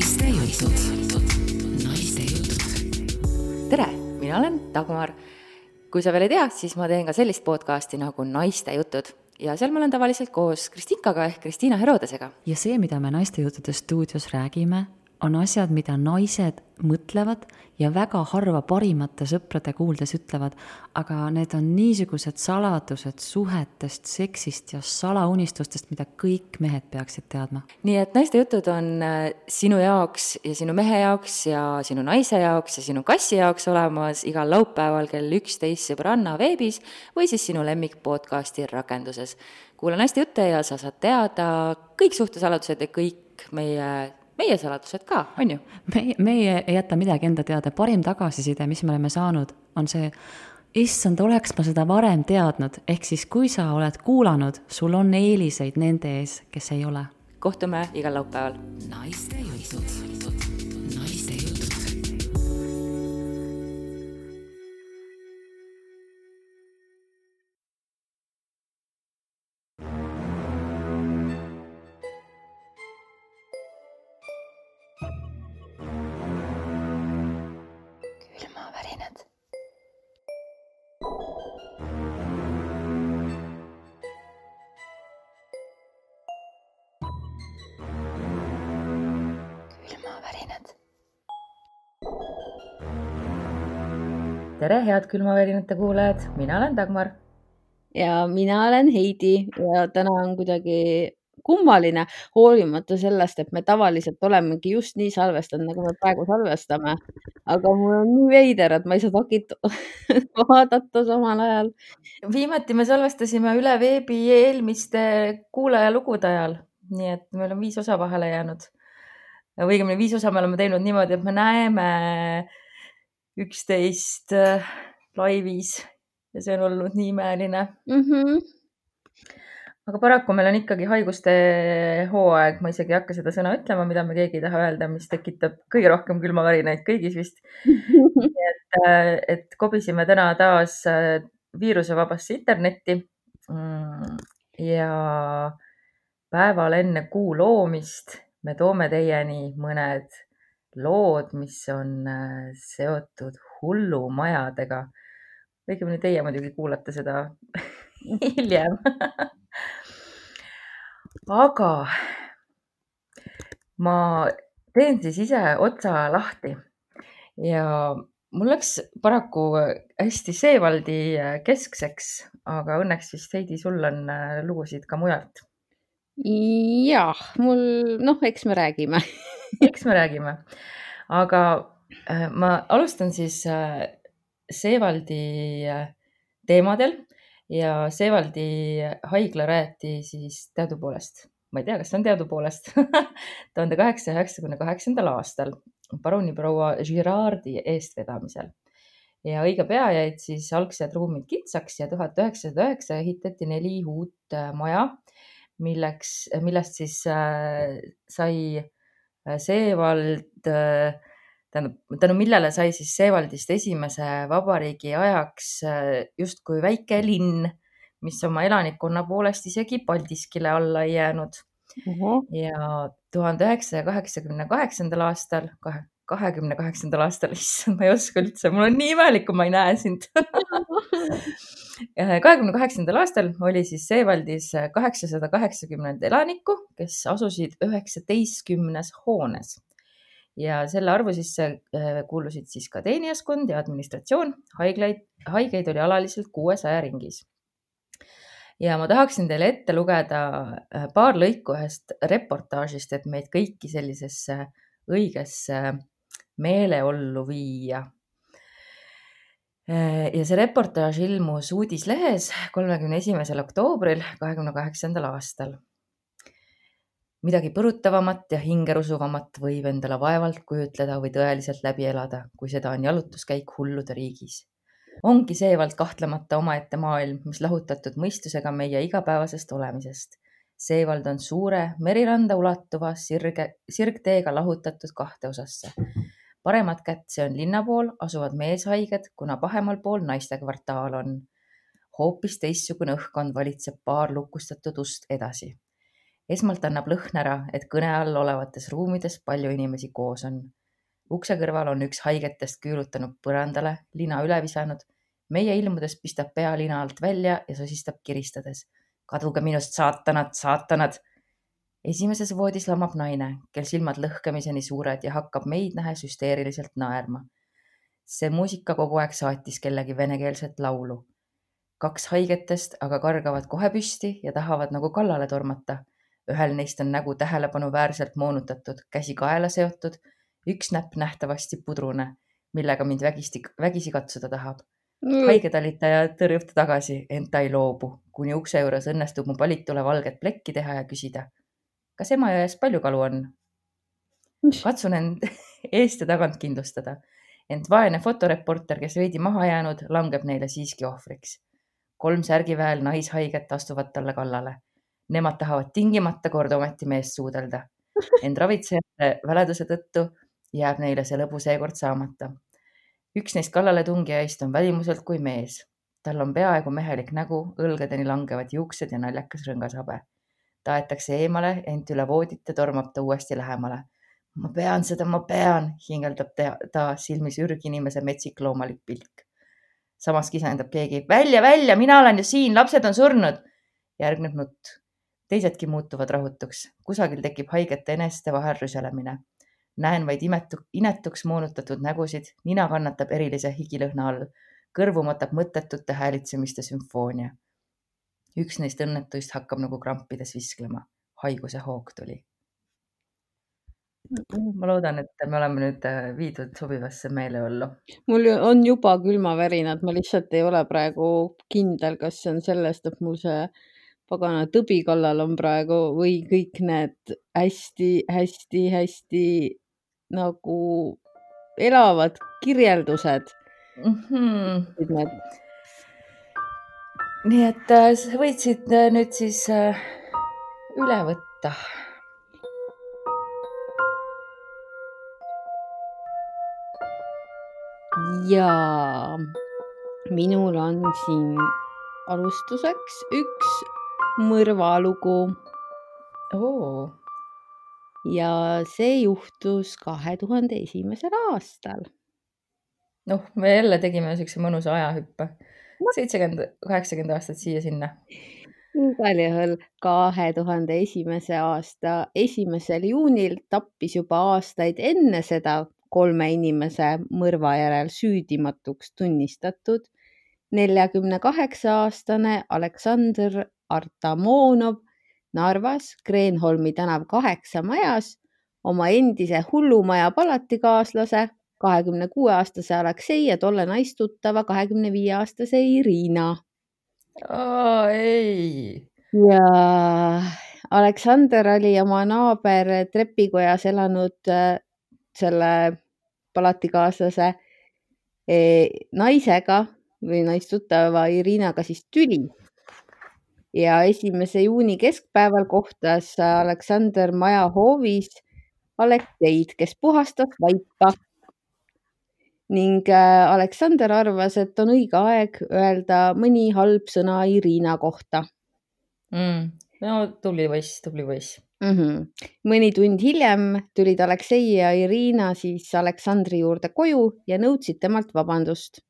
naiste jutud. naiste jutud. tere, mina olen Dagmar. kui sa veel ei tea, siis ma teen ka sellist podcasti nagu Naiste jutud ja seal ma olen tavaliselt koos Kristinkaga ehk Kristiina Herodesega. ja see, mida me Naiste Juttude stuudios räägime, on asjad, mida naised mõtlevad ja väga harva parimate sõprade kuuldes ütlevad, aga need on niisugused saladused suhetest, seksist ja salaunistustest, mida kõik mehed peaksid teadma. nii et Naiste jutud on äh, sinu jaoks ja sinu mehe jaoks ja sinu naise jaoks ja sinu kassi jaoks olemas igal laupäeval kell üksteist Sõbranna veebis või siis sinu lemmik podcasti rakenduses. kuula Naiste jutte ja sa saad teada kõik suhtesaladused ja kõik meie meie saladused ka, on ju? meie, meie ei jäta midagi enda teada, parim tagasiside, mis me oleme saanud, on see, issand, oleks ma seda varem teadnud, ehk siis kui sa oled kuulanud, sul on eeliseid nende ees, kes ei ole. kohtume igal laupäeval. naiste jutud. Tere, head külmavärinate kuulajad, mina olen Dagmar. ja mina olen Heidi ja täna on kuidagi kummaline, hoolimata sellest, et me tavaliselt olemegi just nii salvestanud, nagu me praegu salvestame. aga mul on nii veider, et ma ei saa takit vaadata samal ajal. viimati me salvestasime üle veebi eelmiste kuulajalugude ajal, nii et meil on viis osa vahele jäänud. või õigemini viis osa me oleme teinud niimoodi, et me näeme üksteist äh, laivis ja see on olnud nii imeline Mm -hmm. aga paraku meil on ikkagi haiguste hooaeg, ma isegi ei hakka seda sõna ütlema, mida me keegi ei taha öelda, mis tekitab kõige rohkem külmavärinaid kõigis vist. et, et kobisime täna taas äh, viirusevabasse internetti. Mm, ja päeval enne kuu loomist me toome teieni mõned lood, mis on äh, seotud hullumajadega. õigemini teie muidugi kuulate seda hiljem aga ma teen siis ise otsa lahti ja mul läks paraku hästi Seevaldi keskseks, aga õnneks vist Heidi, sul on äh, lugusid ka mujalt. jah, mul, noh, eks me räägime eks me räägime, aga äh, ma alustan siis äh, Seevaldi teemadel ja Seevaldi haigla rajati siis teadupoolest, ma ei tea, kas see on teadupoolest. Tuhande kaheksasaja üheksakümne kaheksandal aastal paruniproua Girardi eestvedamisel. ja õige pea jäid siis algsed ruumid kitsaks ja tuhat üheksasada üheksa ehitati neli uut äh, maja, milleks, millest siis äh, sai äh, Seevald äh, tähendab, tänu millele sai siis Seevaldist esimese vabariigi ajaks äh, justkui väike linn, mis oma elanikkonna poolest isegi Paldiskile alla ei jäänud. ja tuhande üheksasaja kaheksakümne kaheksandal aastal, kahekümne kaheksandal aastal, issand, ma ei oska üldse, mul on nii imelik, kui ma ei näe sind kahekümne kaheksandal aastal oli siis Seevaldis kaheksasada kaheksakümmend elanikku, kes asusid üheksateistkümnes hoones ja selle arvu sisse äh, kuulusid siis ka teenijaskond ja administratsioon. haiglaid, haigeid oli alaliselt kuuesaja ringis. ja ma tahaksin teile ette lugeda äh, paar lõiku ühest reportaažist, et meid kõiki sellisesse õigesse meeleollu viia. Äh, ja see reportaaž ilmus uudislehes kolmekümne esimesel oktoobril kahekümne kaheksandal aastal midagi põrutavamat ja hingerusuvamat võib endale vaevalt kujutleda või tõeliselt läbi elada, kui seda on jalutuskäik hullude riigis. ongi seevald kahtlemata omaette maailm, mis lahutatud mõistusega meie igapäevasest olemisest. seevald on suure meriranda ulatuva sirge, sirgteega lahutatud kahte osasse. Paremat kätt, see on linna pool, asuvad meeshaiged, kuna pahemal pool naiste kvartaal on. hoopis teistsugune õhkkond valitseb paar lukustatud ust edasi esmalt annab lõhn ära, et kõne all olevates ruumides palju inimesi koos on. ukse kõrval on üks haigetest küürutanud põrandale, lina üle visanud. meie ilmudes pistab pea lina alt välja ja sosistab kiristades. kaduge minust, saatanad, saatanad. Esimeses voodis lamab naine, kel silmad lõhkemiseni suured ja hakkab meid nähes hüsteeriliselt naerma. see muusika kogu aeg saatis kellegi venekeelset laulu kaks haigetest aga kargavad kohe püsti ja tahavad nagu kallale tormata ühel neist on nägu tähelepanuväärselt moonutatud, käsi kaela seotud, üks näpp nähtavasti pudrune, millega mind vägisti, vägisi katsuda tahab mm.. haige talitaja tõrjub ta tagasi, ent ta ei loobu, kuni ukse juures õnnestub mu palitule valget plekki teha ja küsida. Kas Emajões palju kalu on? katsun end eest ja tagant kindlustada, ent vaene fotoreporter, kes veidi maha jäänud, langeb neile siiski ohvriks. kolm särgiväel naishaiget astuvad talle kallale Nemad tahavad tingimata kord ometi meest suudelda, ent ravitsejate väleduse tõttu jääb neile see lõbu seekord saamata. üks neist kallaletungijaist on välimuselt kui mees. tal on peaaegu mehelik nägu, õlgadeni langevad juuksed ja naljakas rõngashabe. Ta aetakse eemale, ent üle voodit ja tormab ta uuesti lähemale. ma pean seda, ma pean, hingeldab ta, ta silmis ürginimese metsik loomalik pilk. samas kisendab keegi välja, välja, mina olen ju siin, lapsed on surnud. järgneb nutt teisedki muutuvad rahutuks, kusagil tekib haigete eneste vahel rüselemine. näen vaid imetu, inetuks moonutatud nägusid, nina kannatab erilise higilõhna all, kõrvu matab mõttetute häälitsemiste sümfoonia. Üks neist õnnetuist hakkab nagu krampides visklema. haiguse hoog tuli. ma loodan, et me oleme nüüd äh, viidud sobivasse meeleollu. mul on juba külmavärinad, ma lihtsalt ei ole praegu kindel, kas see on sellest, et mul see pagana tõbi kallal on praegu või kõik need hästi-hästi-hästi nagu elavad kirjeldused mm. -hmm. Need... nii et äh, sa võid äh, nüüd siis äh, üle võtta. ja minul on siin alustuseks üks mõrvalugu oo. ja see juhtus kahe tuhande esimesel aastal. noh, me jälle tegime siukse mõnusa ajahüppe, seitsekümmend, kaheksakümmend aastat siia-sinna. igal juhul kahe tuhande esimese aasta esimesel juunil tappis juba aastaid enne seda kolme inimese mõrva järel süüdimatuks tunnistatud neljakümne kaheksa aastane Aleksandr Artamonov Narvas Kreenholmi tänav kaheksa majas oma endise hullumaja palatikaaslase, kahekümne kuue aastase Aleksei ja tolle naistuttava kahekümne viie aastase Irina. ei. ja Aleksander oli oma naaber trepikojas elanud äh, selle palatikaaslase naisega või naistuttava Irinaga siis tüli ja esimese juuni keskpäeval kohtas Aleksander maja hoovis Alekseid, kes puhastas vaipa. Ning äh, Aleksander arvas, et on õige aeg öelda mõni halb sõna Irina kohta mm.. no tubli poiss, tubli poiss mm. -hmm. mõni tund hiljem tulid Aleksei ja Irina siis Aleksandri juurde koju ja nõudsid temalt vabandust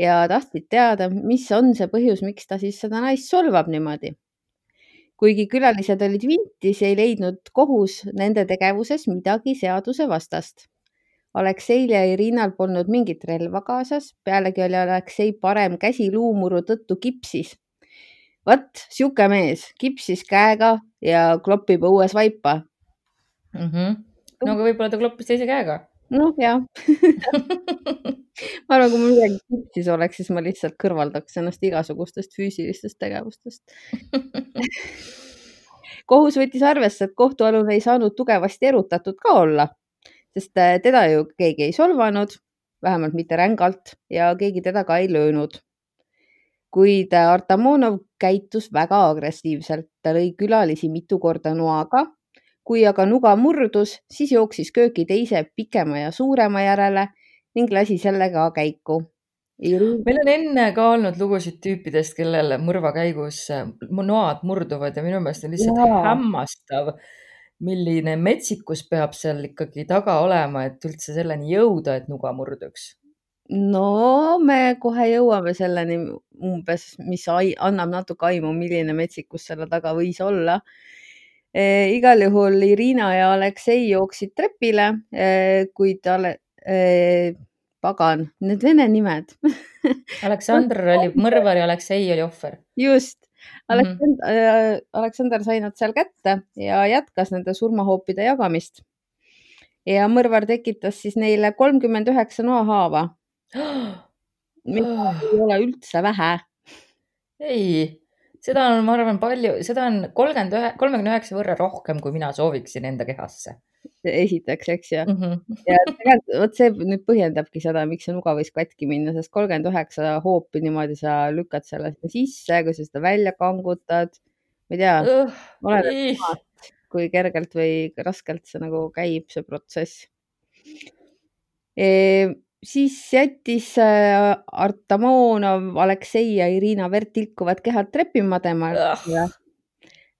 ja tahtsid teada, mis on see põhjus, miks ta siis seda naist solvab niimoodi. kuigi külalised olid vintis, ei leidnud kohus nende tegevuses midagi seadusevastast. Alekseil ja Irinal polnud mingit relva kaasas, pealegi oli Aleksei parem käsi luumuru tõttu kipsis. vot sihuke mees, kipsis käega ja klopib õues vaipa mm. -hmm. no aga võib-olla ta kloppis teise käega noh, jah ma arvan, kui mul midagi kipsis oleks, siis ma lihtsalt kõrvaldaks ennast igasugustest füüsilistest tegevustest kohus võttis arvesse, et kohtualune ei saanud tugevasti erutatud ka olla, sest äh, teda ju keegi ei solvanud, vähemalt mitte rängalt ja keegi teda ka ei löönud. kuid äh, Artamonov käitus väga agressiivselt, ta lõi külalisi mitu korda noaga kui aga nuga murdus, siis jooksis kööki teise pikema ja suurema järele ning lasi selle ka käiku. meil on enne ka olnud lugusid tüüpidest, kellel mõrva käigus äh, noad murduvad ja minu meelest on lihtsalt Jaa. hämmastav, milline metsikus peab seal ikkagi taga olema, et üldse selleni jõuda, et nuga murduks. no me kohe jõuame selleni umbes, mis ai- annab natuke aimu, milline metsikus selle taga võis olla e,. igal juhul Irina ja Aleksei jooksid trepile e,, kuid Ale- e,, pagan, need vene nimed Aleksandr oli mõrvar ja Aleksei oli ohver. just, Mhm. Aleksandr äh,, Aleksander sai nad seal kätte ja jätkas nende surmahoopide jagamist. ja mõrvar tekitas siis neile kolmkümmend üheksa noahaava, mis ei ole üldse vähe. ei, seda on, ma arvan, palju, seda on kolmkümmend ühe, kolmekümne üheksa võrra rohkem, kui mina sooviksin enda kehasse esiteks, eks ju. mm. -hmm. ja tegelikult vot see nüüd põhjendabki seda, miks see nuga võis katki minna, sest kolmkümmend üheksa hoopi niimoodi sa lükkad selle sinna sisse, kui sa seda välja kangutad. ma ei tea, oleneb kui kergelt või raskelt see nagu käib, see protsess e,. siis jättis äh, Artamonov Aleksei ja Irina verd tilkuvad kehad trepimadema ja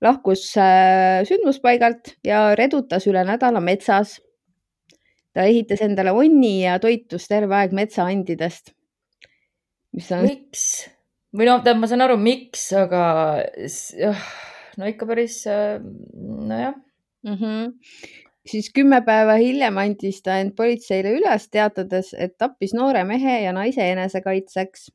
lahkus äh, sündmuspaigalt ja redutas üle nädala metsas. ta ehitas endale onni ja toitus terve aeg metsaandidest. mis on miks või noh, tähendab, ma saan aru, miks, aga no ikka päris, nojah, mm. -hmm. siis kümme päeva hiljem andis ta end politseile üles, teatades, et tappis noore mehe ja naise enesekaitseks.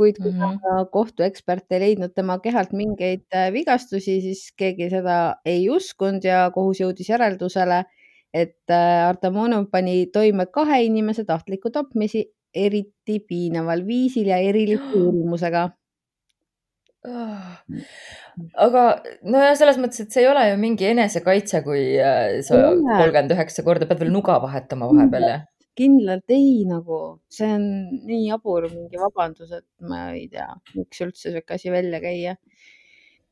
Kuid kuna mm Mhm. -hmm. kohtuekspert ei leidnud tema kehalt mingeid äh, vigastusi, siis keegi seda ei uskunud ja kohus jõudis järeldusele, et äh, Artamonov pani toime kahe inimese tahtliku tapmisi eriti piinaval viisil ja erilise uurimusega. aga nojah, selles mõttes, et see ei ole ju mingi enesekaitse, kui äh, sa kolmkümmend üheksa korda pead veel nuga vahetama vahepeal ja. Kindlalt ei nagu, see on nii jabur mingi vabandus, et ma ei tea, miks üldse sihuke asi välja käia.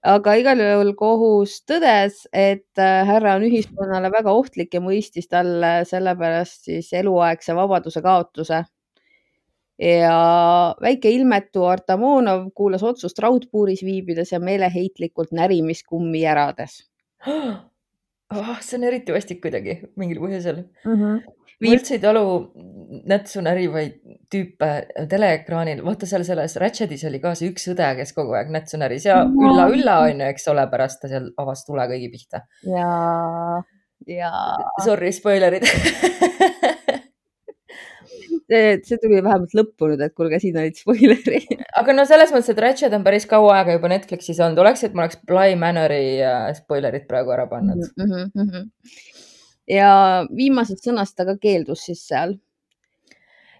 aga igal juhul kohus tõdes, et äh, härra on ühiskonnale väga ohtlik ja mõistis talle sellepärast siis eluaegse vabaduse kaotuse. ja väike ilmetu Artamonov kuulas otsust raudpuuris viibides ja meeleheitlikult närimiskummi järades oh. see on eriti vastik kuidagi mingil põhjusel. mm. -hmm. Ma üldse ei talu nätsu närivaid tüüpe teleekraanil, vaata seal selles Ratchetis oli ka see üks õde, kes kogu aeg nätsu näris ja ülla-ülla on ju, eks ole, pärast ta seal avas tule kõigi pihta. ja, ja Sorry, spoilerid see, see tuli vähemalt lõppu nüüd, et kuulge, siin olid spoilerid. aga no selles mõttes, et Ratchet on päris kaua aega juba Netflixis olnud, oleks, et ma oleks Bly Manori äh, spoilerid praegu ära pannud. mm. -hmm. Ja viimasest sõnast ta ka keeldus siis seal.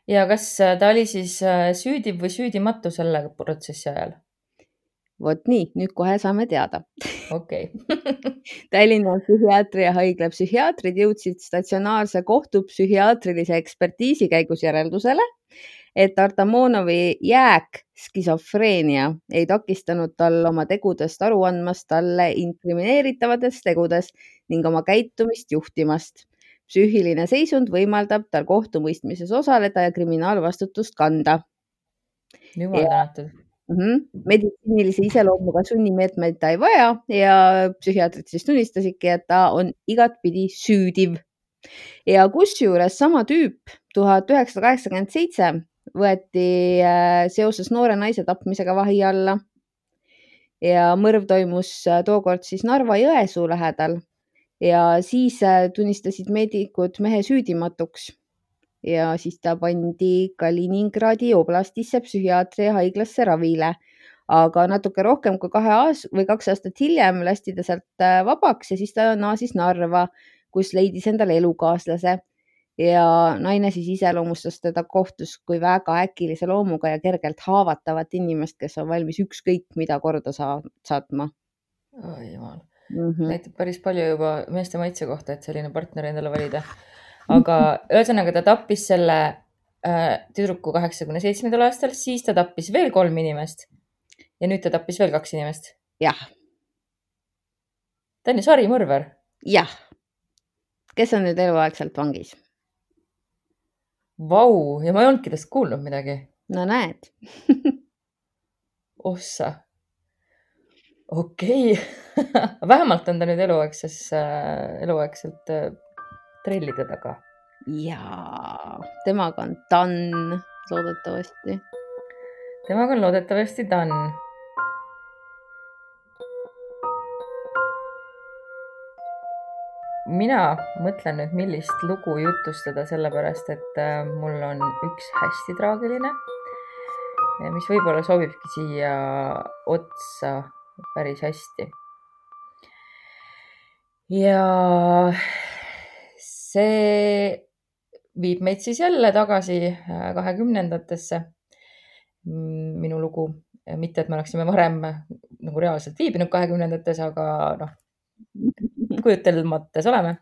ja kas äh, ta oli siis äh, süüdi või süüdimatu selle protsessi ajal? vot nii, nüüd kohe saame teada. okei. Tallinna psühhiaatriahaigla psühhiaatrid jõudsid statsionaarse kohtupsühhiaatrilise ekspertiisi käigus järeldusele, et Artamonovi jääk skisofreenia ei takistanud tal oma tegudest aru andmast talle inkrimineeritavates tegudes ning oma käitumist juhtimast. psüühiline seisund võimaldab tal kohtumõistmises osaleda ja kriminaalvastutust kanda jumal tänatud. mm. -hmm. meditsiinilise iseloomuga sunnimeetmeid ta ei vaja ja psühhiaatrid siis tunnistasidki, et ta on igatpidi süüdiv. ja kusjuures sama tüüp tuhat üheksasada kaheksakümmend seitse võeti äh, seoses noore naise tapmisega vahi alla. ja mõrv toimus äh, tookord siis Narva-Jõesuu lähedal ja siis äh, tunnistasid meedikud mehe süüdimatuks. Ja siis ta pandi Kaliningradi oblastisse psühhiaatriahaiglasse ravile. aga natuke rohkem kui kahe aasta või kaks aastat hiljem lasti ta sealt äh, vabaks ja siis ta naasis Narva, kus leidis endale elukaaslase. Ja naine siis iseloomustas teda kohtus kui väga äkilise loomuga ja kergelt haavatavat inimest, kes on valmis ükskõik mida korda saa- saatma. Oi jumal, mm. -hmm. näitab päris palju juba meeste maitse kohta, et selline partner endale valida. aga ühesõnaga ta tappis selle äh, tüdruku kaheksakümne seitsmendal aastal, siis ta tappis veel kolm inimest ja nüüd ta tappis veel kaks inimest. jah, ta on ju sarimõrvar. jah. kes on nüüd eluaegselt vangis? Vau, ja ma ei olnudki tast kuulnud midagi. no näed, ossa. Okei okay. vähemalt on ta nüüd eluaegses äh,, eluaegselt äh, trellide taga. jaa, temaga on done loodetavasti. temaga on loodetavasti done. mina mõtlen nüüd, millist lugu jutustada, sellepärast et äh, mul on üks hästi traagiline, mis võib-olla sobibki siia otsa päris hästi. ja see viib meid siis jälle tagasi äh, kahekümnendatesse. minu lugu, mitte et me oleksime varem nagu reaalselt viibinud kahekümnendates, aga noh, kujutelmates oleme.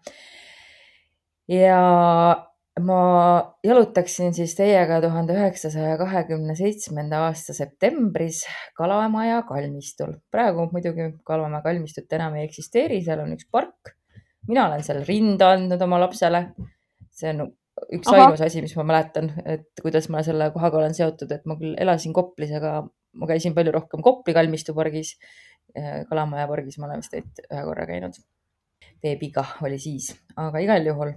ja ma jalutaksin siis teiega tuhande üheksasaja kahekümne seitsmenda aasta septembris Kalamaja kalmistul. praegu muidugi Kalamaja kalmistut enam ei eksisteeri, seal on üks park. mina olen seal rinda andnud oma lapsele. see on üks Ahah. ainus asi, mis ma mäletan, et kuidas ma selle kohaga olen seotud, et ma küll elasin Koplis, aga ma käisin palju rohkem Kopli kalmistu pargis. Kalamaja pargis ma olen vist ainult ühe korra käinud. beebiga oli siis, aga igal juhul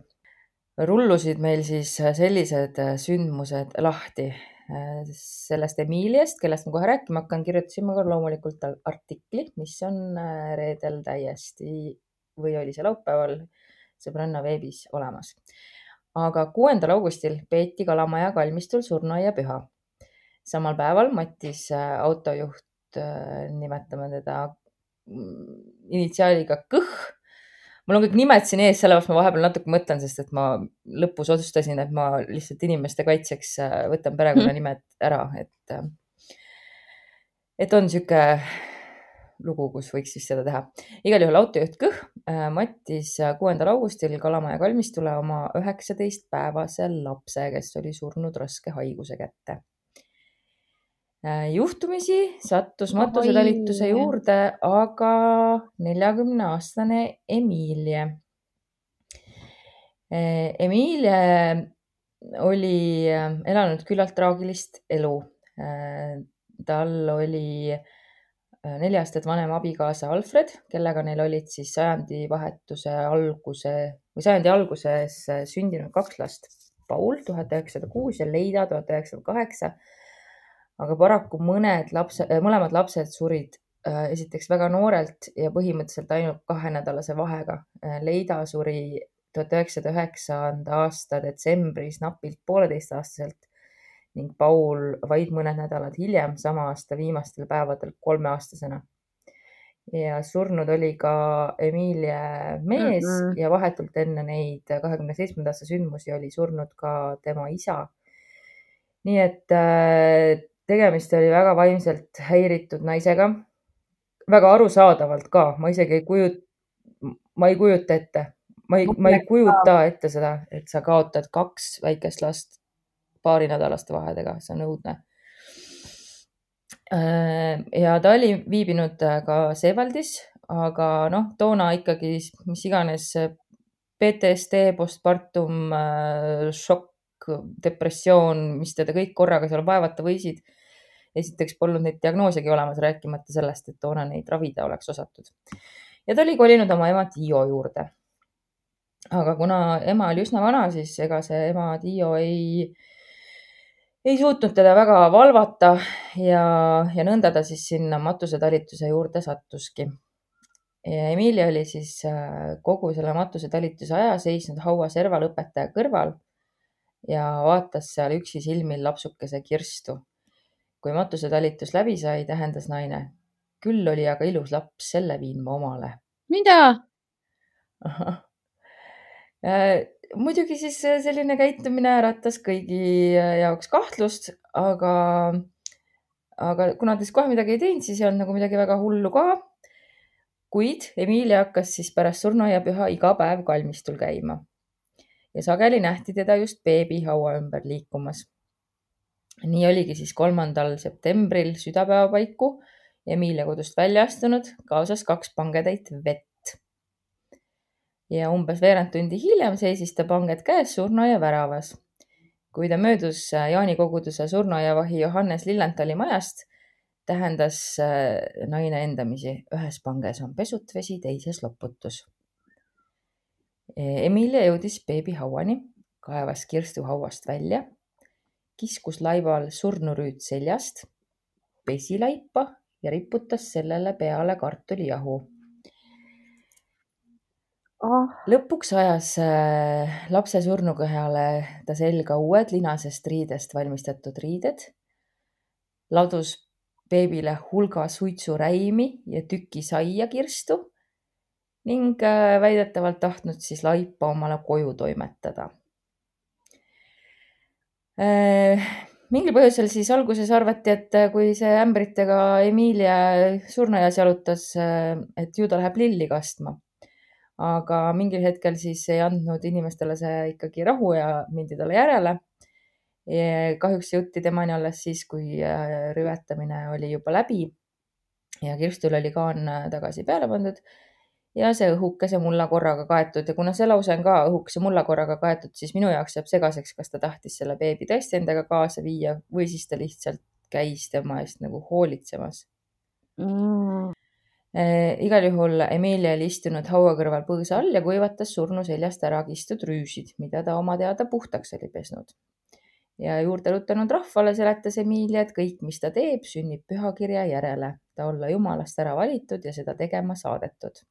rullusid meil siis sellised sündmused lahti. sellest Emiliast, kellest ma kohe rääkima hakkan, kirjutasin ma ka loomulikult artikli, mis on äh, reedel täiesti või oli see laupäeval sõbranna veebis olemas. aga kuuendal augustil peeti Kalamaja kalmistul surnuaiapüha. samal päeval Matis, autojuht, nimetame teda mm, initsiaaliga Kõh. Mul on kõik nimed siin ees, sellepärast ma vahepeal natuke mõtlen, sest et ma lõpus otsustasin, et ma lihtsalt inimeste kaitseks äh, võtan perekonnanimed ära, et, et on sihuke lugu, kus võiks siis seda teha. igal juhul autojuht Kõh äh, mattis kuuendal augustil Kalamaja kalmistule oma üheksateistpäevase lapse, kes oli surnud raske haiguse kätte. Juhtumisi sattus matusetalituse juurde aga neljakümne aastane Emilie. Emilie oli äh, elanud küllalt traagilist elu. tal oli äh, neli aastat vanem abikaasa Alfred, kellega neil olid siis sajandivahetuse alguse või sajandi alguses äh, sündinud kaks last. Paul tuhat üheksasada kuus ja Leida tuhat üheksasada kaheksa. Aga paraku mõned lapse, mõlemad lapsed surid äh, esiteks väga noorelt ja põhimõtteliselt ainult kahenädalase vahega. Leida suri tuhat üheksasada üheksanda aasta detsembris napilt pooleteistaastaselt ning Paul vaid mõned nädalad hiljem, sama aasta viimastel päevadel kolmeaastasena. ja surnud oli ka Emilie mees mm Mm-mm. -mm. ja vahetult enne neid kahekümne seitsmenda aasta sündmusi oli surnud ka tema isa. nii et äh, tegemist oli väga vaimselt häiritud naisega. väga arusaadavalt ka, ma isegi ei kujut-, ma ei kujuta ette, ma ei, ma ei kujuta ette seda, et sa kaotad kaks väikest last paarinädalaste vahedega, see on õudne. ja ta oli viibinud äh, ka Seewaldis, aga noh, toona ikkagi, mis iganes PTSD, postpartum, šokk, depressioon, mis teda kõik korraga seal vaevata võisid. Esiteks polnud neid diagnoosigi olemas, rääkimata sellest, et toona neid ravida oleks osatud. ja ta oli kolinud oma ema Tiio juurde. aga kuna ema oli üsna vana, siis ega see ema Tiio ei, ei suutnud teda väga valvata ja, ja nõnda ta siis sinna matusetalituse juurde sattuski. ja Emilia oli siis äh, kogu selle matusetalituse aja seisnud hauaserval õpetaja kõrval ja vaatas seal üksi silmil lapsukese Kirstu. Kui matusetalitus läbi sai, tähendas naine, küll oli aga ilus laps, selle viin ma omale. mida? ahah. muidugi siis selline käitumine äratas kõigi jaoks kahtlust, aga, aga kuna ta siis kohe midagi ei teinud, siis ei olnud nagu midagi väga hullu ka. kuid Emilia hakkas siis pärast surnuaiapüha iga päev kalmistul käima ja sageli nähti teda just beebihaua ümber liikumas. Nii oligi siis kolmandal septembril südapäeva paiku Emilia kodust välja astunud, kaasas kaks pangetäit vett ja umbes veerand tundi hiljem seisis ta panged käes surnuaia väravas. kui ta möödus äh, Jaani koguduse surnuaiavahi Johannes Lillentali majast, tähendas äh, naine endamisi, ühes panges on pesutvesi, teises loputus. Emilia jõudis beebi hauani, kaevas kirstu hauast välja, kiskus laival surnurüüt seljast, pesi laipa ja riputas sellele peale kartulijahu ah, lõpuks ajas äh, lapse surnukõhale ta selga uued linasest riidest valmistatud riided, ladus beebile hulga suitsuräimi ja tüki saia kirstu ning äh, väidetavalt tahtnud siis laipa omale koju toimetada. Mingil põhjusel siis alguses arvati, et äh, kui see ämbritega Emilia surnuaias jalutas, et ju ta läheb lilli kastma. Aga mingil hetkel siis ei andnud inimestele see ikkagi rahu ja mindi talle järele. kahjuks jõuti temani alles siis, kui äh, rüvetamine oli juba läbi. Ja kirstule oli kaan äh, tagasi peale pandud ja see õhukese mulla korraga kaetud ja kuna see lause on ka õhukese mulla korraga kaetud, siis minu jaoks jääb segaseks, kas ta tahtis selle beebi tõesti endaga kaasa viia või siis ta lihtsalt käis tema eest nagu hoolitsemas mm. Eh, igal juhul Emilia oli istunud haua kõrval põõsa all ja kuivatas surnu seljast ära kistud rüüsid, mida ta oma teada puhtaks oli pesnud. ja juurde rutanud rahvale seletas Emilia, et kõik, mis ta teeb, sünnib pühakirja järele, ta olla jumalast ära valitud ja seda tegema saadetud.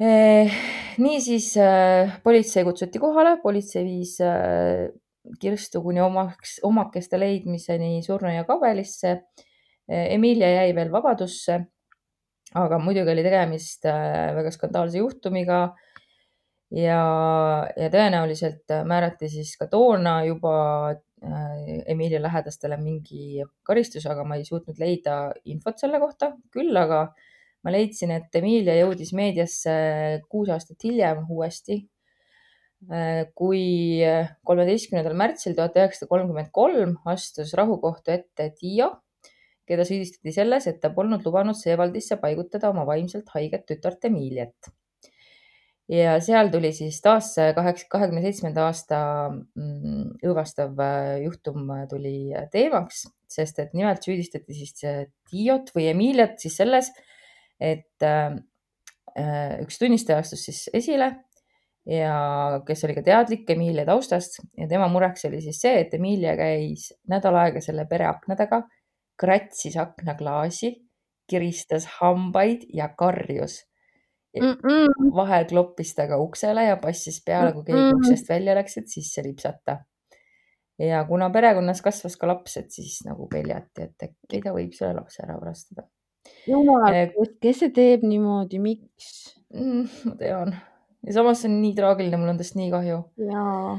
Niisiis äh, politsei kutsuti kohale, politsei viis äh, Kirstu kuni omaks, omakeste leidmiseni surnuaia kabelisse Emilia jäi veel vabadusse, aga muidugi oli tegemist äh, väga skandaalse juhtumiga ja, ja tõenäoliselt määrati siis ka toona juba äh, Emilia lähedastele mingi karistus, aga ma ei suutnud leida infot selle kohta. küll aga ma leidsin, et Emilia jõudis meediasse kuus aastat hiljem uuesti, äh, kui kolmeteistkümnendal märtsil tuhat üheksasada kolmkümmend kolm astus rahukohtu ette Tiio keda süüdistati selles, et ta polnud lubanud Seewaldisse paigutada oma vaimselt haiget tütart Emiliat. ja seal tuli siis taas kaheksa, kahekümne seitsmenda aasta mm, õõvastav äh, juhtum tuli teemaks, sest et nimelt süüdistati siis Tiiot või Emiliat siis selles, et äh, äh, üks tunnistaja astus siis esile ja kes oli ka teadlik Emilia taustast ja tema mureks oli siis see, et Emilia käis nädal aega selle pere aknadega kratsis aknaklaasi, kiristas hambaid ja karjus. Mm -mm. vahel kloppis ta ka uksele ja passis peale, kui keegi Mm-mm. uksest välja läks, et sisse lipsata. ja kuna perekonnas kasvas ka laps, et siis nagu peljati, et äkki ta võib selle lapse ära varastada jumal Eh,, kes see teeb niimoodi, miks? mm,. ma tean ja samas see on nii traagiline, mul on tast nii kahju. jaa,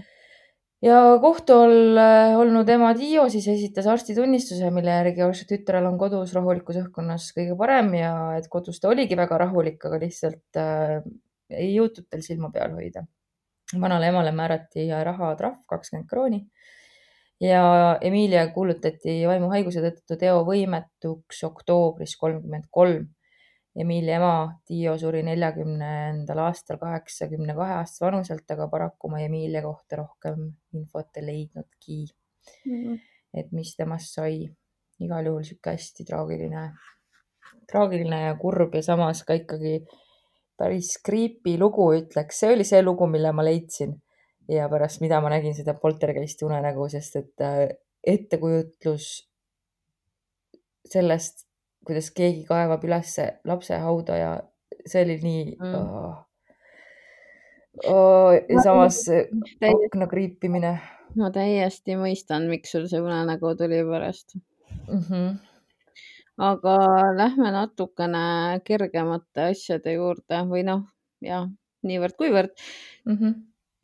ja kohtu all äh, olnud ema Tiio siis esitas arstitunnistuse, mille järgi Oša tütrel on kodus rahulikus õhkkonnas kõige parem ja et kodus ta oligi väga rahulik, aga lihtsalt äh, ei jõutud tal silma peal hoida. vanale emale määrati rahatrahv kakskümmend krooni ja Emilia kuulutati vaimuhaiguse tõttu teovõimetuks oktoobris kolmkümmend kolm. Emilia ema Tiio suri neljakümnendal aastal kaheksakümne kahe aastase vanuselt, aga paraku ma Emilia kohta rohkem infot ei leidnudki, et mis temast sai. igal juhul sihuke hästi traagiline, traagiline ja kurb ja samas ka ikkagi päris creepy lugu, ütleks. see oli see lugu, mille ma leidsin ja pärast mida ma nägin seda poltergeisti unenägu, sest et äh, ettekujutlus sellest, kuidas keegi kaevab üles lapse hauda ja see oli nii Mm. oh. Oh, ja samas täiesti, akna kriipimine ma täiesti mõistan, miks sul see unenägu tuli pärast. mm. -hmm. aga lähme natukene kergemate asjade juurde või noh, jah, niivõrd-kuivõrd. Mm -hmm.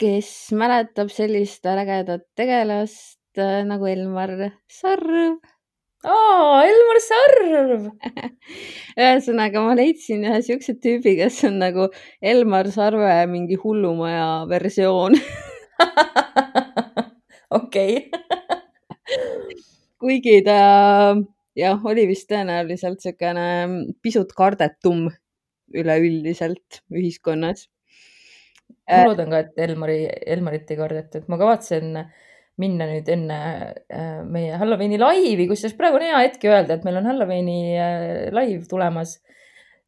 Kes mäletab sellist ägedat tegelast äh, nagu Elmar Sarv? aa, Elmar Sarv ühesõnaga, ma leidsin ühe siukse tüübi, kes on nagu Elmar Sarve mingi hullumaja versioon. okei, kuigi ta jah, oli vist tõenäoliselt niisugune pisut kardetum üleüldiselt ühiskonnas. Äh. ma loodan ka, et Elmari, Elmarit ei kardetud, ma kavatsen minna nüüd enne äh, meie Halloweeni laivi, kusjuures praegu on hea hetk öelda, et meil on Halloweeni äh, laiv tulemas.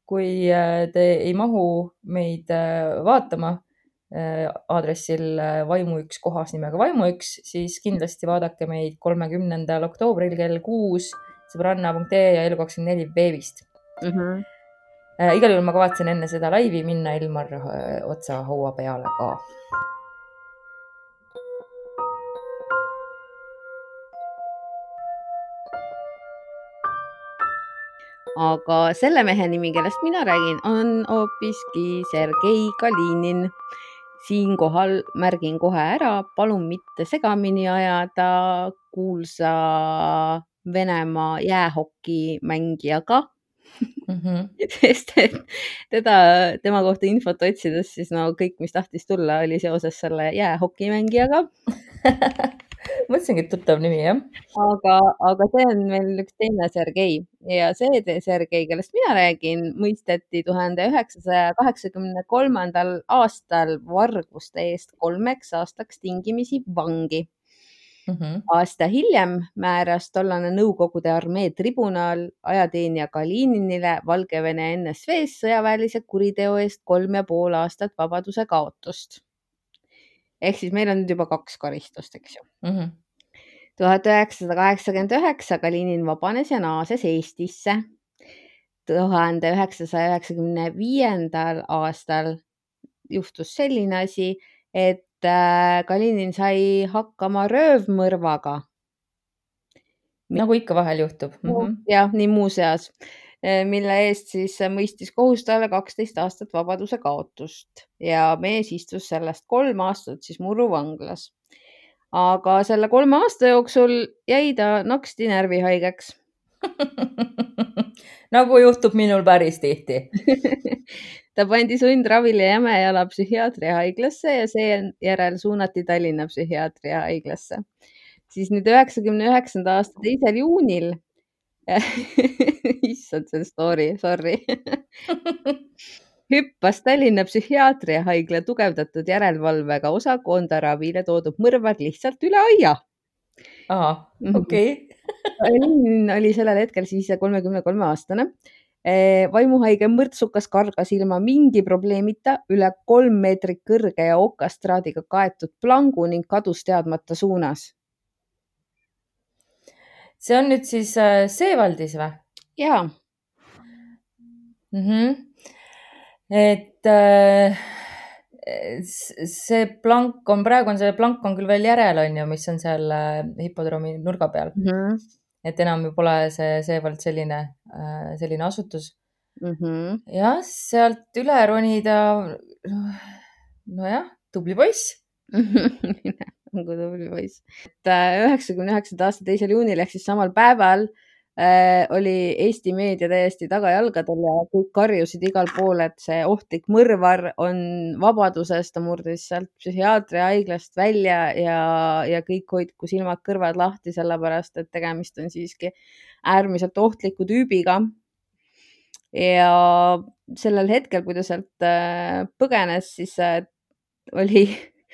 kui äh, te ei mahu meid äh, vaatama äh, aadressil äh, vaimu üks kohas nimega vaimu üks, siis kindlasti vaadake meid kolmekümnendal oktoobril kell kuus sõbranna.ee ja Elu24 veebist mm. -hmm. äh,. igal juhul ma kavatsen enne seda laivi minna Elmar äh, otsa haua peale ka. aga selle mehe nimi, kellest mina räägin, on hoopiski Sergei Kalinin. siinkohal märgin kohe ära, palun mitte segamini ajada kuulsa Venemaa jäähokimängijaga, Mhm. sest et teda, tema kohta infot otsides, siis no kõik, mis tahtis tulla, oli seoses selle jäähokimängijaga. mõtlesingi, et tuttav nimi jah. aga, aga see on meil üks teine Sergei ja see Sergei, kellest mina räägin, mõisteti tuhande üheksasaja kaheksakümne kolmandal aastal varguste eest kolmeks aastaks tingimisi vangi. Mhm. aasta hiljem määras tollane Nõukogude armee tribunal ajateenija Kalinile Valgevene NSV-s sõjaväelise kuriteo eest kolm ja pool aastat vabaduse kaotust. ehk siis meil on nüüd juba kaks karistust, eks ju. Mhm. tuhat üheksasada kaheksakümmend üheksa Kalinin vabanes ja naases Eestisse. tuhande üheksasaja üheksakümne viiendal aastal juhtus selline asi, et Kalinin sai hakkama röövmõrvaga. nagu ikka vahel juhtub mm. -hmm. jah, nii muuseas, mille eest siis mõistis kohus talle kaksteist aastat vabaduse kaotust ja mees istus sellest kolm aastat siis Muru vanglas. aga selle kolme aasta jooksul jäi ta naksti närvihaigeks. nagu juhtub minul päris tihti. ta pandi sundravile Jämejala psühhiaatriahaiglasse ja seejärel suunati Tallinna psühhiaatriahaiglasse. siis nüüd üheksakümne üheksanda aasta teisel juunil issand, see on story, sorry. hüppas Tallinna psühhiaatriahaigla tugevdatud järelevalvega osa koondaravile toodud mõrvar lihtsalt üle aia. aa, okei. Linn oli sellel hetkel siis kolmekümne kolme aastane. Vaimuhaige mõrtsukas kargas ilma mingi probleemita üle kolm meetrit kõrge ja okastraadiga kaetud plangu ning kadus teadmata suunas. see on nüüd siis äh, Seevaldis või ja mm? -hmm. et äh, see plank on, praegu on see plank on küll veel järel, on ju, mis on seal äh, hipodroomi nurga peal, mm. -hmm. Et enam ju pole see Seevald selline, selline asutus. Mm -hmm. jah, sealt üle ronida. nojah, tubli poiss. nagu tubli poiss. et äh, üheksakümne üheksanda aasta teisel juunil ehk siis samal päeval äh, oli Eesti meedia täiesti tagajalgadel ja kõik karjusid igal pool, et see ohtlik mõrvar on vabaduses, ta murdis sealt psühhiaatriahaiglast välja ja, ja kõik hoidku silmad-kõrvad lahti, sellepärast et tegemist on siiski äärmiselt ohtliku tüübiga. ja sellel hetkel, kui ta sealt äh, põgenes, siis äh, oli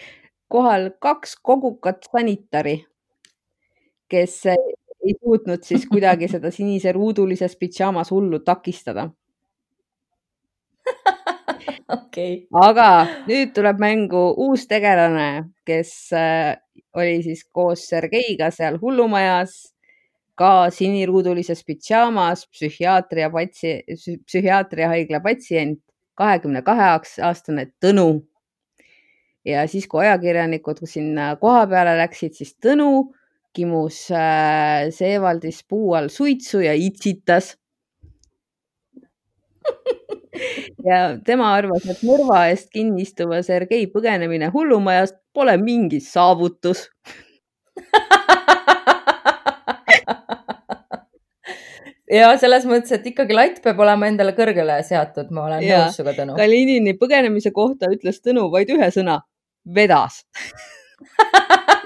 kohal kaks kogukat sanitari, kes äh, ei suutnud siis kuidagi seda sinise ruudulises pidžaamas hullu takistada. okei, aga nüüd tuleb mängu uus tegelane, kes äh, oli siis koos Sergeiga seal hullumajas, ka siniruudulises pidžaamas, psühhiaatria patsi-, psühhiaatriahaigla patsient, kahekümne kahe aastane Tõnu. ja siis, kui ajakirjanikud sinna koha peale läksid, siis Tõnu kimus äh, Seevaldis puu all suitsu ja itsitas ja tema arvas, et mõrva eest kinni istuva Sergei põgenemine hullumajast pole mingi saavutus. ja selles mõttes, et ikkagi latt peab olema endale kõrgele seatud, ma olen Jaa. nõus sinuga, Tõnu. Kalinini põgenemise kohta ütles Tõnu vaid ühe sõna, vedas.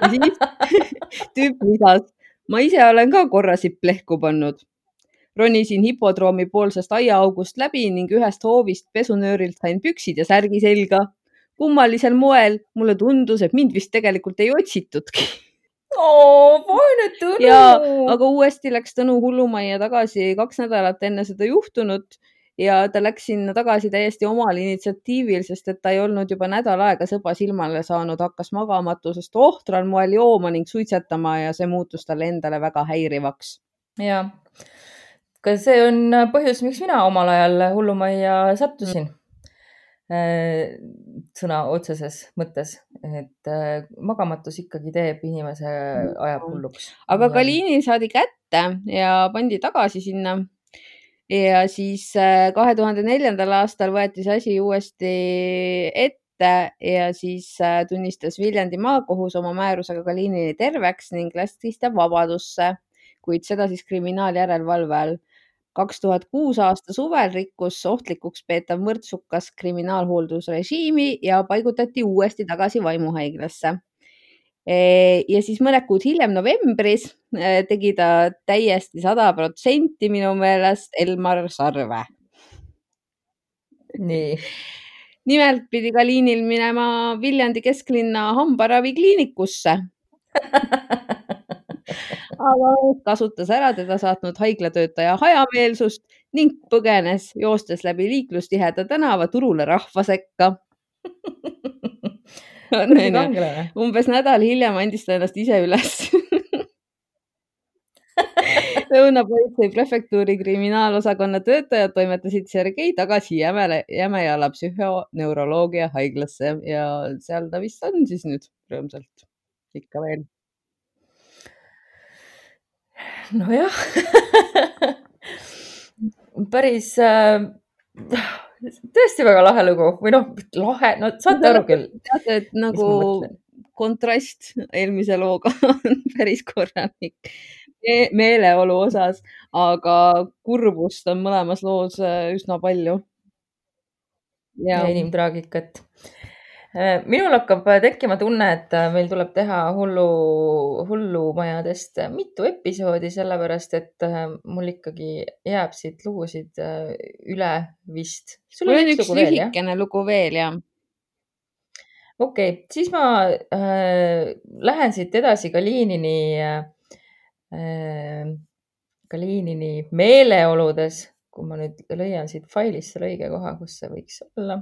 ja siis tüüp lisas, ma ise olen ka korra sipp lehku pannud. ronisin hipodroomi poolsest aiaaugust läbi ning ühest hoovist pesunöörilt sain püksid ja särgi selga. kummalisel moel mulle tundus, et mind vist tegelikult ei otsitudki. oo, vaene Tõnu. Aga uuesti läks Tõnu hullumajja tagasi kaks nädalat enne seda juhtunut ja ta läks sinna tagasi täiesti omal initsiatiivil, sest et ta ei olnud juba nädal aega sõba silmale saanud, hakkas magamatusest ohtral moel jooma ning suitsetama ja see muutus talle endale väga häirivaks. ja, ka see on põhjus, miks mina omal ajal hullumajja sattusin mm.. sõna otseses mõttes, et äh, magamatus ikkagi teeb inimese, ajab hulluks. aga Kalinil saadi kätte ja pandi tagasi sinna. Ja siis äh, kahe tuhande neljandal aastal võeti see asi uuesti ette ja siis äh, tunnistas Viljandi maakohus oma määrusega Kalinini terveks ning lastis ta vabadusse, kuid seda siis kriminaaljärelevalve all. kaks tuhat kuus aasta suvel rikkus ohtlikuks peetav mõrtsukas kriminaalhooldusrežiimi ja paigutati uuesti tagasi vaimuhaiglasse ja siis mõned kuud hiljem novembris eh, tegi ta täiesti sada protsenti minu meelest Elmar Sarve. nii, nimelt pidi Kalinil minema Viljandi kesklinna hambaravikliinikusse. aga kasutas ära teda saatnud haiglatöötaja hajameelsust ning põgenes, joostes läbi liiklustiheda tänava turule rahva sekka. kangelane. umbes nädal hiljem andis ta ennast ise üles. lõunapolitsei prefektuuri kriminaalosakonna töötajad toimetasid Sergei tagasi Jämele, Jämejala psühhoneuroloogia haiglasse ja seal ta vist on siis nüüd rõõmsalt ikka veel. nojah, päris äh,, tõesti väga lahe lugu või noh, lahe, no saate aru küll, teate, et nagu kontrast eelmise looga on päris korralik Me meeleolu osas, aga kurbust on mõlemas loos äh, üsna palju. ja inimtraagikat. Minul hakkab tekkima tunne, et meil tuleb teha hullu, hullumajadest mitu episoodi, sellepärast et äh, mul ikkagi jääb siit lugusid äh, üle vist. sul mul on üks üks lugu veel, lühikene lugu veel ja okei okay,, siis ma äh, lähen siit edasi Kalinini äh,, Kalinini meeleoludes, kui ma nüüd leian siit failist selle õige koha, kus see võiks olla.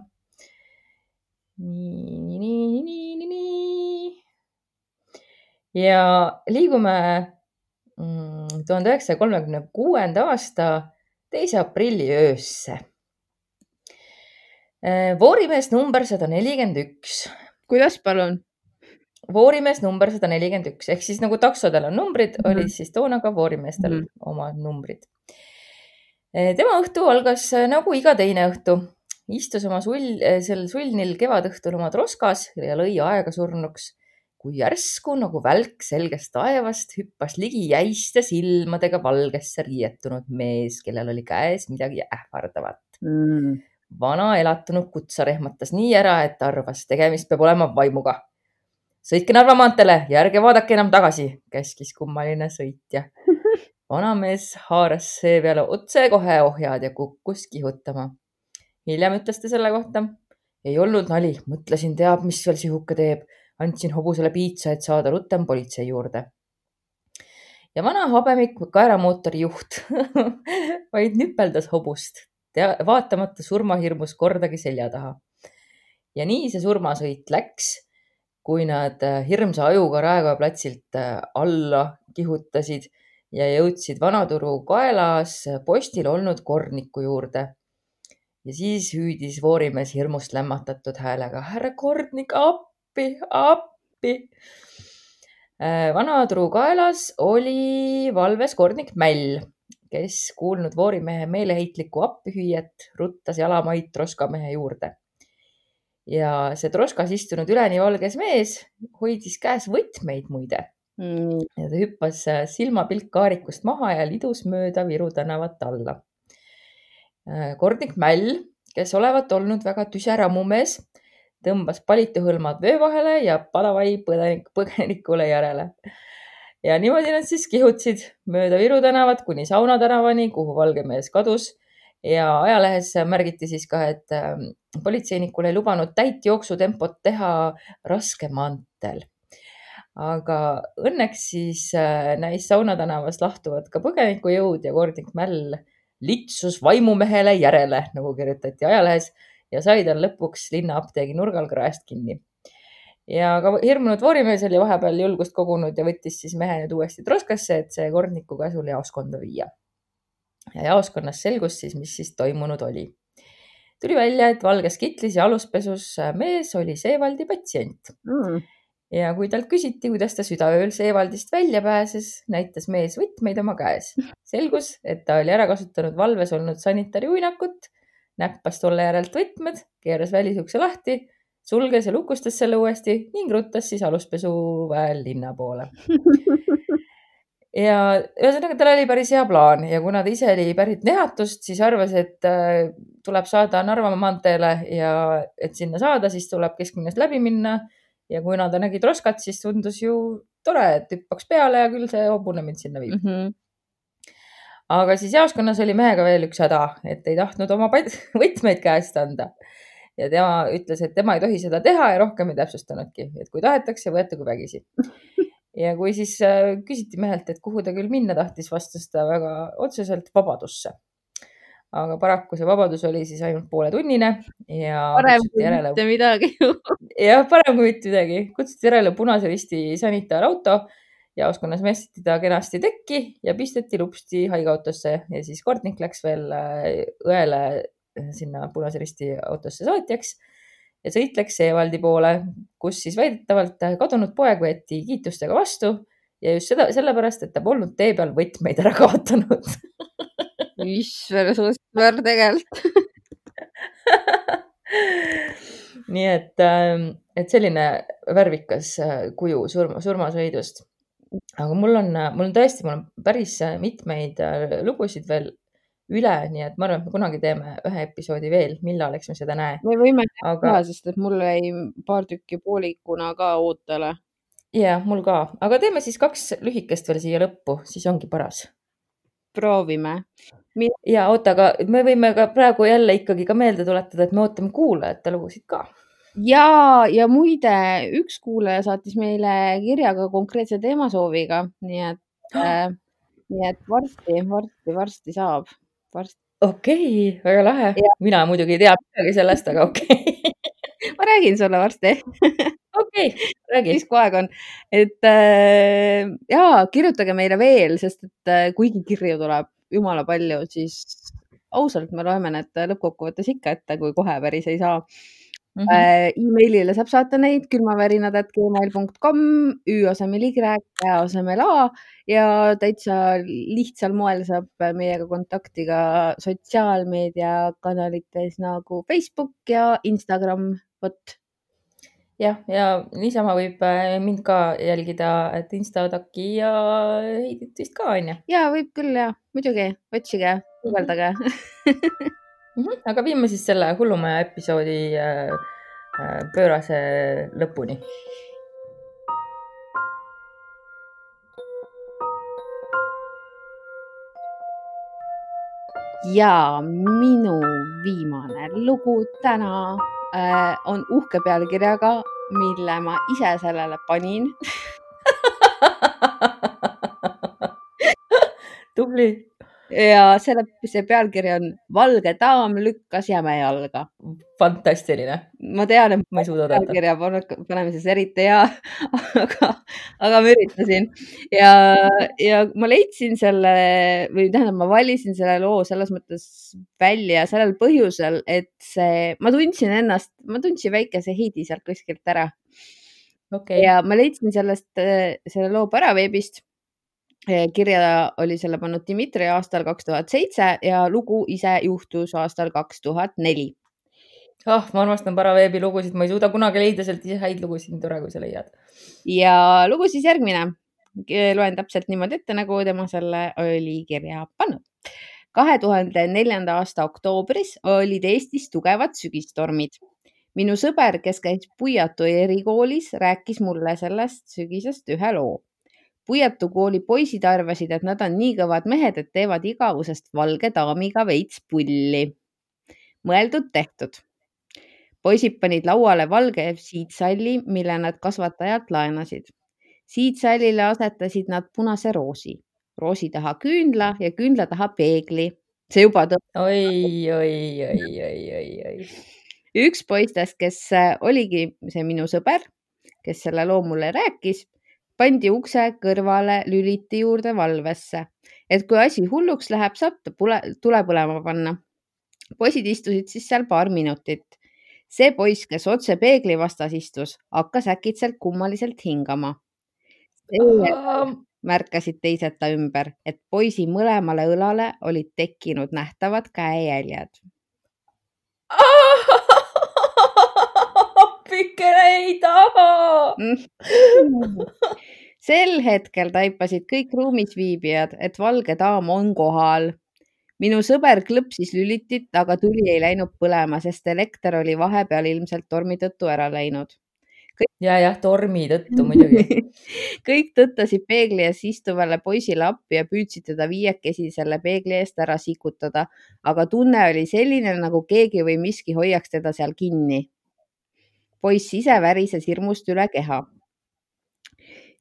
nii, nii, nii, nii, nii, nii. ja liigume mm, tuhande üheksasaja kolmekümne kuuenda aasta teise aprilli öösse. voorimees number sada nelikümmend üks kuidas palun? voorimees number sada nelikümmend üks ehk siis nagu taksodel on numbrid mm. -hmm. olid siis toona ka voorimeestel mm. -hmm. oma numbrid. tema õhtu algas äh, nagu iga teine õhtu. Istus oma sull, sel sullnil kevadõhtul oma troskas ja lõi aega surnuks, kui järsku nagu välk selgest taevast hüppas ligi jäiste silmadega valgesse riietunud mees, kellel oli käes midagi ähvardavat. Mm. vana elatunud kutsar ehmatas nii ära, et arvas, tegemist peab olema vaimuga. sõitke Narva maanteele ja ärge vaadake enam tagasi, käskis kummaline sõitja. vanamees haaras seepeale otsekohe ohjad ja kukkus kihutama. Hiljem ütles ta selle kohta. ei olnud nali, mõtlesin, teab, mis veel sihuke teeb. andsin hobusele piitsa, et saada rutem politsei juurde. ja vana habemik kaeramootori juht vaid nüpeldas hobust, vaatamata surmahirmus kordagi selja taha. ja nii see surmasõit läks, kui nad äh, hirmsa ajuga Raekoja platsilt äh, alla kihutasid ja jõudsid Vanaturu kaelas postil olnud korniku juurde. Ja siis hüüdis voorimees hirmust lämmatatud häälega, härra Kordnik, appi, appi. Vanaturu kaelas oli valves kornik Mäll, kes kuulnud voorimehe meeleheitlikku appihüüet, ruttas jalamaid troskamehe juurde. ja see troskas istunud üleni valges mees hoidis käes võtmeid muide Mm. ja ta hüppas äh, silmapilk kaarikust maha ja lidus mööda Viru tänavat alla. Kordnik Mäll, kes olevat olnud väga tüse rammumees, tõmbas palituhõlmad vöö vahele ja palavai põgenik, põgenikule järele. ja niimoodi nad siis kihutasid mööda Viru tänavat kuni Sauna tänavani, kuhu valge mees kadus ja ajalehes märgiti siis ka, et ähm, politseinikul ei lubanud täit jooksutempot teha raskemaanteel. aga õnneks siis äh, näis Sauna tänavas lahtuvat ka põgenikujõud ja kordnik Mäll litsus vaimumehele järele, nagu kirjutati ajalehes ja sai tal lõpuks linnaapteegi nurgal kraest kinni ja ka hirmunud voorimees oli vahepeal julgust kogunud ja võttis siis mehe nüüd uuesti troskasse, et see kordniku käsul jaoskonda viia. ja jaoskonnas selgus siis, mis siis toimunud oli. tuli välja, et valges kitlis ja aluspesus mees oli Seevaldi patsient mm. Ja kui talt küsiti, kuidas ta südaööl Seevaldist välja pääses, näitas mees võtmeid oma käes. selgus, et ta oli ära kasutanud valves olnud sanitariuinakut, näppas tolle järelt võtmed, keeras välisukse lahti sulges ja lukustas selle uuesti ning ruttas siis aluspesuväel linna poole. ja ühesõnaga, tal oli päris hea plaan ja kuna ta ise oli pärit Nehatust, siis arvas, et äh, tuleb saada Narva maanteele ja et sinna saada, siis tuleb kesklinnast läbi minna. Ja kuna ta nägi Troskat, siis tundus ju tore, et hüppaks peale ja küll see hobune mind sinna viib Mm -hmm. aga siis jaoskonnas oli mehega veel üks häda, et ei tahtnud oma võtmeid käest anda ja tema ütles, et tema ei tohi seda teha ja rohkem ei täpsustanudki, et kui tahetakse, võetagu vägisi. ja kui siis äh, küsiti mehelt, et kuhu ta küll minna tahtis, vastas ta väga otseselt vabadusse. Aga paraku see vabadus oli siis ainult pooletunnine ja parem kui järele, mitte midagi. Jah, parem kui mitte midagi, kutsuti järele Punase Risti sanitaarauto jaoskonnas mässiti ta kenasti tekki ja pisteti lupsti haiglaautosse ja siis Kordnik läks veel äh, õele sinna Punase Risti autosse saatjaks ja sõit läks Seevaldi poole, kus siis väidetavalt kadunud poeg võeti kiitustega vastu ja just seda, sellepärast, et ta polnud tee peal võtmeid ära kaotanud issand, sõber tegelikult. nii et, ähm, et selline värvikas äh, kuju surma, surmasõidust. aga mul on, mul on tõesti, mul on päris mitmeid äh, lugusid veel üle, nii et ma arvan, et me kunagi teeme ühe episoodi veel, millal, eks me seda näe. me võime teha aga aga..., sest et mul jäi paar tükki poolikuna ka ootele. ja mul ka, aga teeme siis kaks lühikest veel siia lõppu, siis ongi paras. proovime. Ja oota, aga me võime ka praegu jälle ikkagi ka meelde tuletada, et me ootame kuulajate lugusid ka. ja, ja muide, üks kuulaja saatis meile kirja ka konkreetse teemasooviga, nii et äh, nii et varsti, varsti, varsti saab, varsti. okei okay,, väga lahe. mina muidugi ei tea midagi sellest, aga okei okay. ma räägin sulle varsti okei okay,, räägi. siis kui aeg on, et äh, ja kirjutage meile veel, sest et äh, kuigi kirju tuleb jumala palju, siis ausalt me loeme need lõppkokkuvõttes ikka ette, kui kohe päris ei saa Mm -hmm. äh, emailile saab saata neid külmavärinad.gmail.com, ü asemel Y, ä asemel A ja täitsa lihtsal moel saab meiega kontakti ka sotsiaalmeediakanalites nagu Facebook ja Instagram, vot. Jah, ja niisama võib mind ka jälgida, et Instadaki ja Heidit vist ka onju. ja võib küll ja muidugi, otsige, guugeldage Mm -hmm. aga viime siis selle hullumaja episoodi äh, pöörase lõpuni. ja minu viimane lugu täna äh, on uhke pealkirjaga, mille ma ise sellele panin. Tubli ja selle, see pealkiri on Valge daam lükkas jäme jalga. fantastiline. ma tean, et ma ei suuda oodata. pealkirja panemises eriti hea, aga, aga ma üritasin ja, ja ma leidsin selle või tähendab, ma valisin selle loo selles mõttes välja sellel põhjusel, et see, ma tundsin ennast, ma tundsin väikese Heidi sealt kuskilt ära okay.. ja ma leidsin sellest, selle loo Paraveebist kirja oli selle pannud Dmitri aastal kaks tuhat seitse ja lugu ise juhtus aastal kaks tuhat neli. ah, ma armastan Paraveebi lugusid, ma ei suuda kunagi leida sealt ise häid lugusid, nii tore, kui sa leiad. ja lugu siis järgmine. loen täpselt niimoodi ette, nagu tema selle oli kirja pannud. kahe tuhande neljanda aasta oktoobris olid Eestis tugevad sügistormid. minu sõber, kes käis Puiatu erikoolis, rääkis mulle sellest sügisest ühe loo Puiatu kooli poisid arvasid, et nad on nii kõvad mehed, et teevad igavusest valge daamiga veits pulli. mõeldud-tehtud. poisid panid lauale valge siidsalli, mille nad kasvatajalt laenasid. siidsallile asetasid nad punase roosi, roosi taha küünla ja küünla taha peegli. see juba tõmbab oi, oi, oi, oi, oi, oi. üks poistest, kes äh, oligi see minu sõber, kes selle loo mulle rääkis, pandi ukse kõrvale lüliti juurde valvesse, et kui asi hulluks läheb, saab ta pule, tule põlema panna. poisid istusid siis seal paar minutit. see poiss, kes otse peegli vastas istus, hakkas äkitselt kummaliselt hingama. märkasid teised ta ümber, et poisi mõlemale õlale olid tekkinud nähtavad käejäljed. Appikene ei taha. sel hetkel taipasid kõik ruumis viibijad, et valge daam on kohal. minu sõber klõpsis lülitit, aga tuli ei läinud põlema, sest elekter oli vahepeal ilmselt tormi tõttu ära läinud. ja, jah, tormi tõttu muidugi. kõik tõttasid peegli ees istuvale poisile appi ja püüdsid teda viiekesi selle peegli eest ära sikutada, aga tunne oli selline, nagu keegi või miski hoiaks teda seal kinni. Poiss ise värises hirmust üle keha.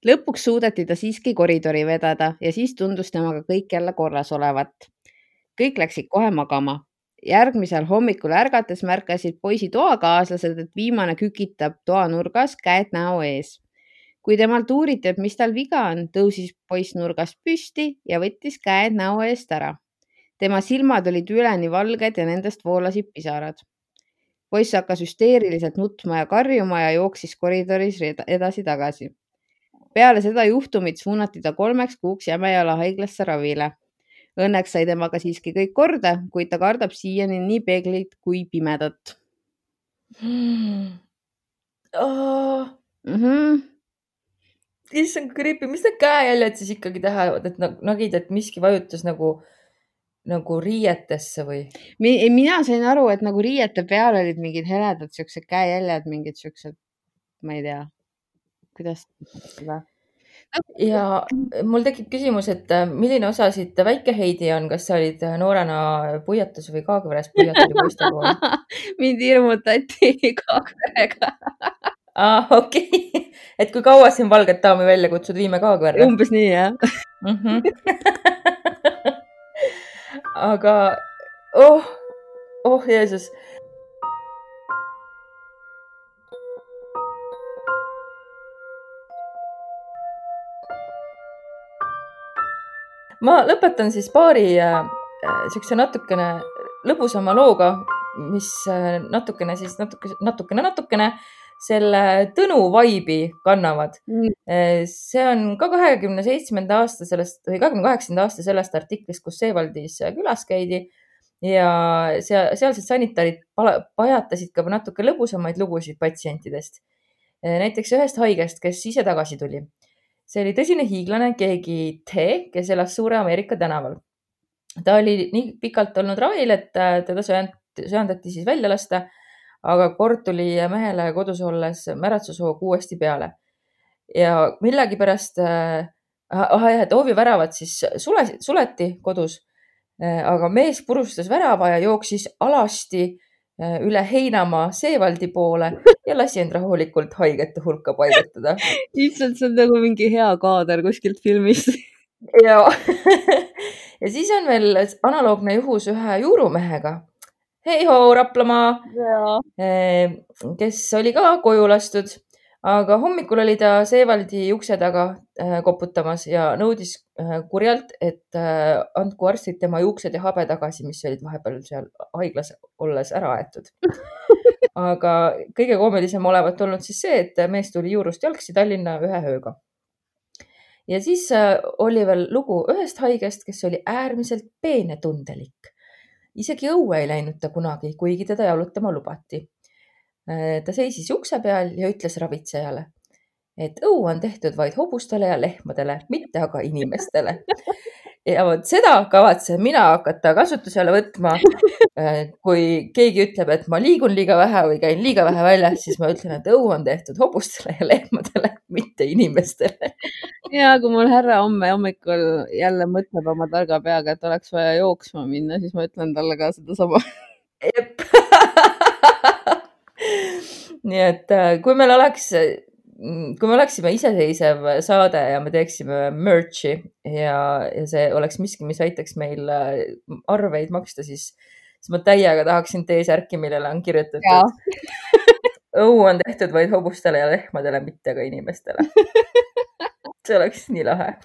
lõpuks suudeti ta siiski koridori vedada ja siis tundus temaga kõik jälle korras olevat. kõik läksid kohe magama järgmisel hommikul ärgates märkasid poisi toakaaslased, et viimane kükitab toanurgas, käed näo ees. kui temalt uuriti, et mis tal viga on, tõusis poiss nurgast püsti ja võttis käed näo eest ära. tema silmad olid üleni valged ja nendest voolasid pisarad. Poiss hakkas hüsteeriliselt nutma ja karjuma ja jooksis koridoris edasi-tagasi. peale seda juhtumit suunati ta kolmeks kuuks Jämejala haiglasse ravile Õnneks sai temaga siiski kõik korda, kuid ta kardab siiani nii peeglit kui pimedat mm. -hmm. issand, creepy, mis need käejäljed siis ikkagi tähendavad, et nad nägid, et miski vajutas nagu, nagu riietesse või? Mi, mina sain aru, et nagu riiete peal olid mingid heledad siuksed käejäljed, mingid siuksed, ma ei tea, kuidas seda. ja mul tekib küsimus, et äh, milline osa siit väike Heidi on, kas sa olid äh, noorena Puiatus või Kaagveres Puiatuli poistekool? mind hirmutati Kaagverega, aa, okei okay., et kui kaua siin valget daami välja kutsud, viime Kaagverre umbes nii jah. mm. -hmm. Aga oh, oh Jeesus. ma lõpetan siis paari äh, siukse natukene lõbusama looga, mis äh, natukene siis natuke, natukene, natukene selle Tõnu vaibi kannavad. see on ka kahekümne seitsmenda aasta sellest või kahekümne kaheksanda aasta sellest artiklist, kus Seewaldis külas käidi ja seal, sealsed sanitarid pajatasid ka natuke lõbusamaid lugusid patsientidest. näiteks ühest haigest, kes ise tagasi tuli. see oli tõsine hiiglane, keegi T, kes elas Suure Ameerika tänaval. ta oli nii pikalt olnud ravil, et äh, teda söand-, söandati siis välja lasta aga kord tuli mehele kodus olles märatsushoog uuesti peale ja millegipärast äh,, ah jah, et hooviväravad siis sule, suleti kodus äh,, aga mees purustas värava ja jooksis alasti äh, üle heinamaa Seevaldi poole ja lasi end rahulikult haigete hulka paigutada. issand, see on nagu mingi hea kaader kuskilt filmist. ja, ja siis on veel analoogne juhus ühe juurumehega. Hei hoo, Raplamaa Eh, kes oli ka koju lastud, aga hommikul oli ta Seevaldi ukse taga eh, koputamas ja nõudis eh, kurjalt, et andku arstid tema juuksed ja habe tagasi, mis olid vahepeal seal haiglas olles ära aetud. aga kõige koomilisem olevat olnud siis see, et mees tuli juurust jalgsi Tallinna ühe ööga. ja siis oli veel lugu ühest haigest, kes oli äärmiselt peenetundelik isegi õue ei läinud ta kunagi, kuigi teda jalutama lubati. ta seisis ukse peal ja ütles ravitsejale, et õu on tehtud vaid hobustele ja lehmadele, mitte aga inimestele. ja vot seda kavatsen mina hakata kasutusele võtma. kui keegi ütleb, et ma liigun liiga vähe või käin liiga vähe väljas, siis ma ütlen, et õu on tehtud hobustele ja lehmadele, mitte inimestele. ja kui mul härra homme hommikul jälle mõtleb oma targa peaga, et oleks vaja jooksma minna, siis ma ütlen talle ka sedasama. jep nii et äh, kui meil oleks, kui me oleksime iseseisev saade ja me teeksime merch'i ja, ja see oleks miski, mis aitaks meil äh, arveid maksta, siis, siis ma täiega tahaksin T-särki, millele on kirjutatud. õu on tehtud vaid hobustele ja lehmadele, mitte ka inimestele. see oleks nii lahe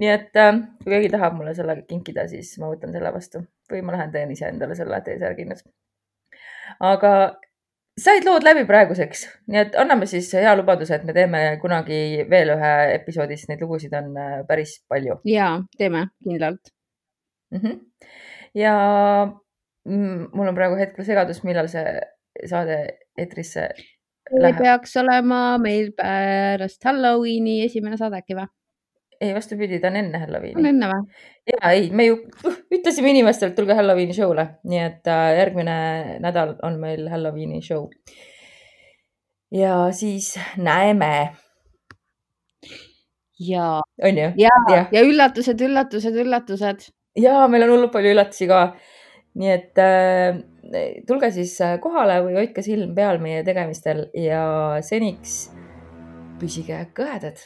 nii et äh, kui keegi tahab mulle selle kinkida, siis ma võtan selle vastu või ma lähen teen ise endale selle T-särgi nüüd. aga said lood läbi praeguseks, nii et anname siis hea lubaduse, et me teeme kunagi veel ühe episoodi, sest neid lugusid on äh, päris palju. ja teeme kindlalt mm. -hmm. ja mul on praegu hetkel segadus, millal see saade eetrisse läheb. peaks olema meil pärast Halloweeni esimene saade äkki või? Ei, vastupidi, ta on enne Halloweeni. on enne või? ja ei, me ju ütlesime inimestele, et tulge Halloweeni show'le, nii et äh, järgmine nädal on meil Halloweeni show. ja siis näeme. ja, on ju? ja, ja., ja üllatused, üllatused, üllatused. ja meil on hullult palju üllatusi ka. nii et äh, tulge siis äh, kohale või hoidke silm peal meie tegemistel ja seniks püsige kõhedad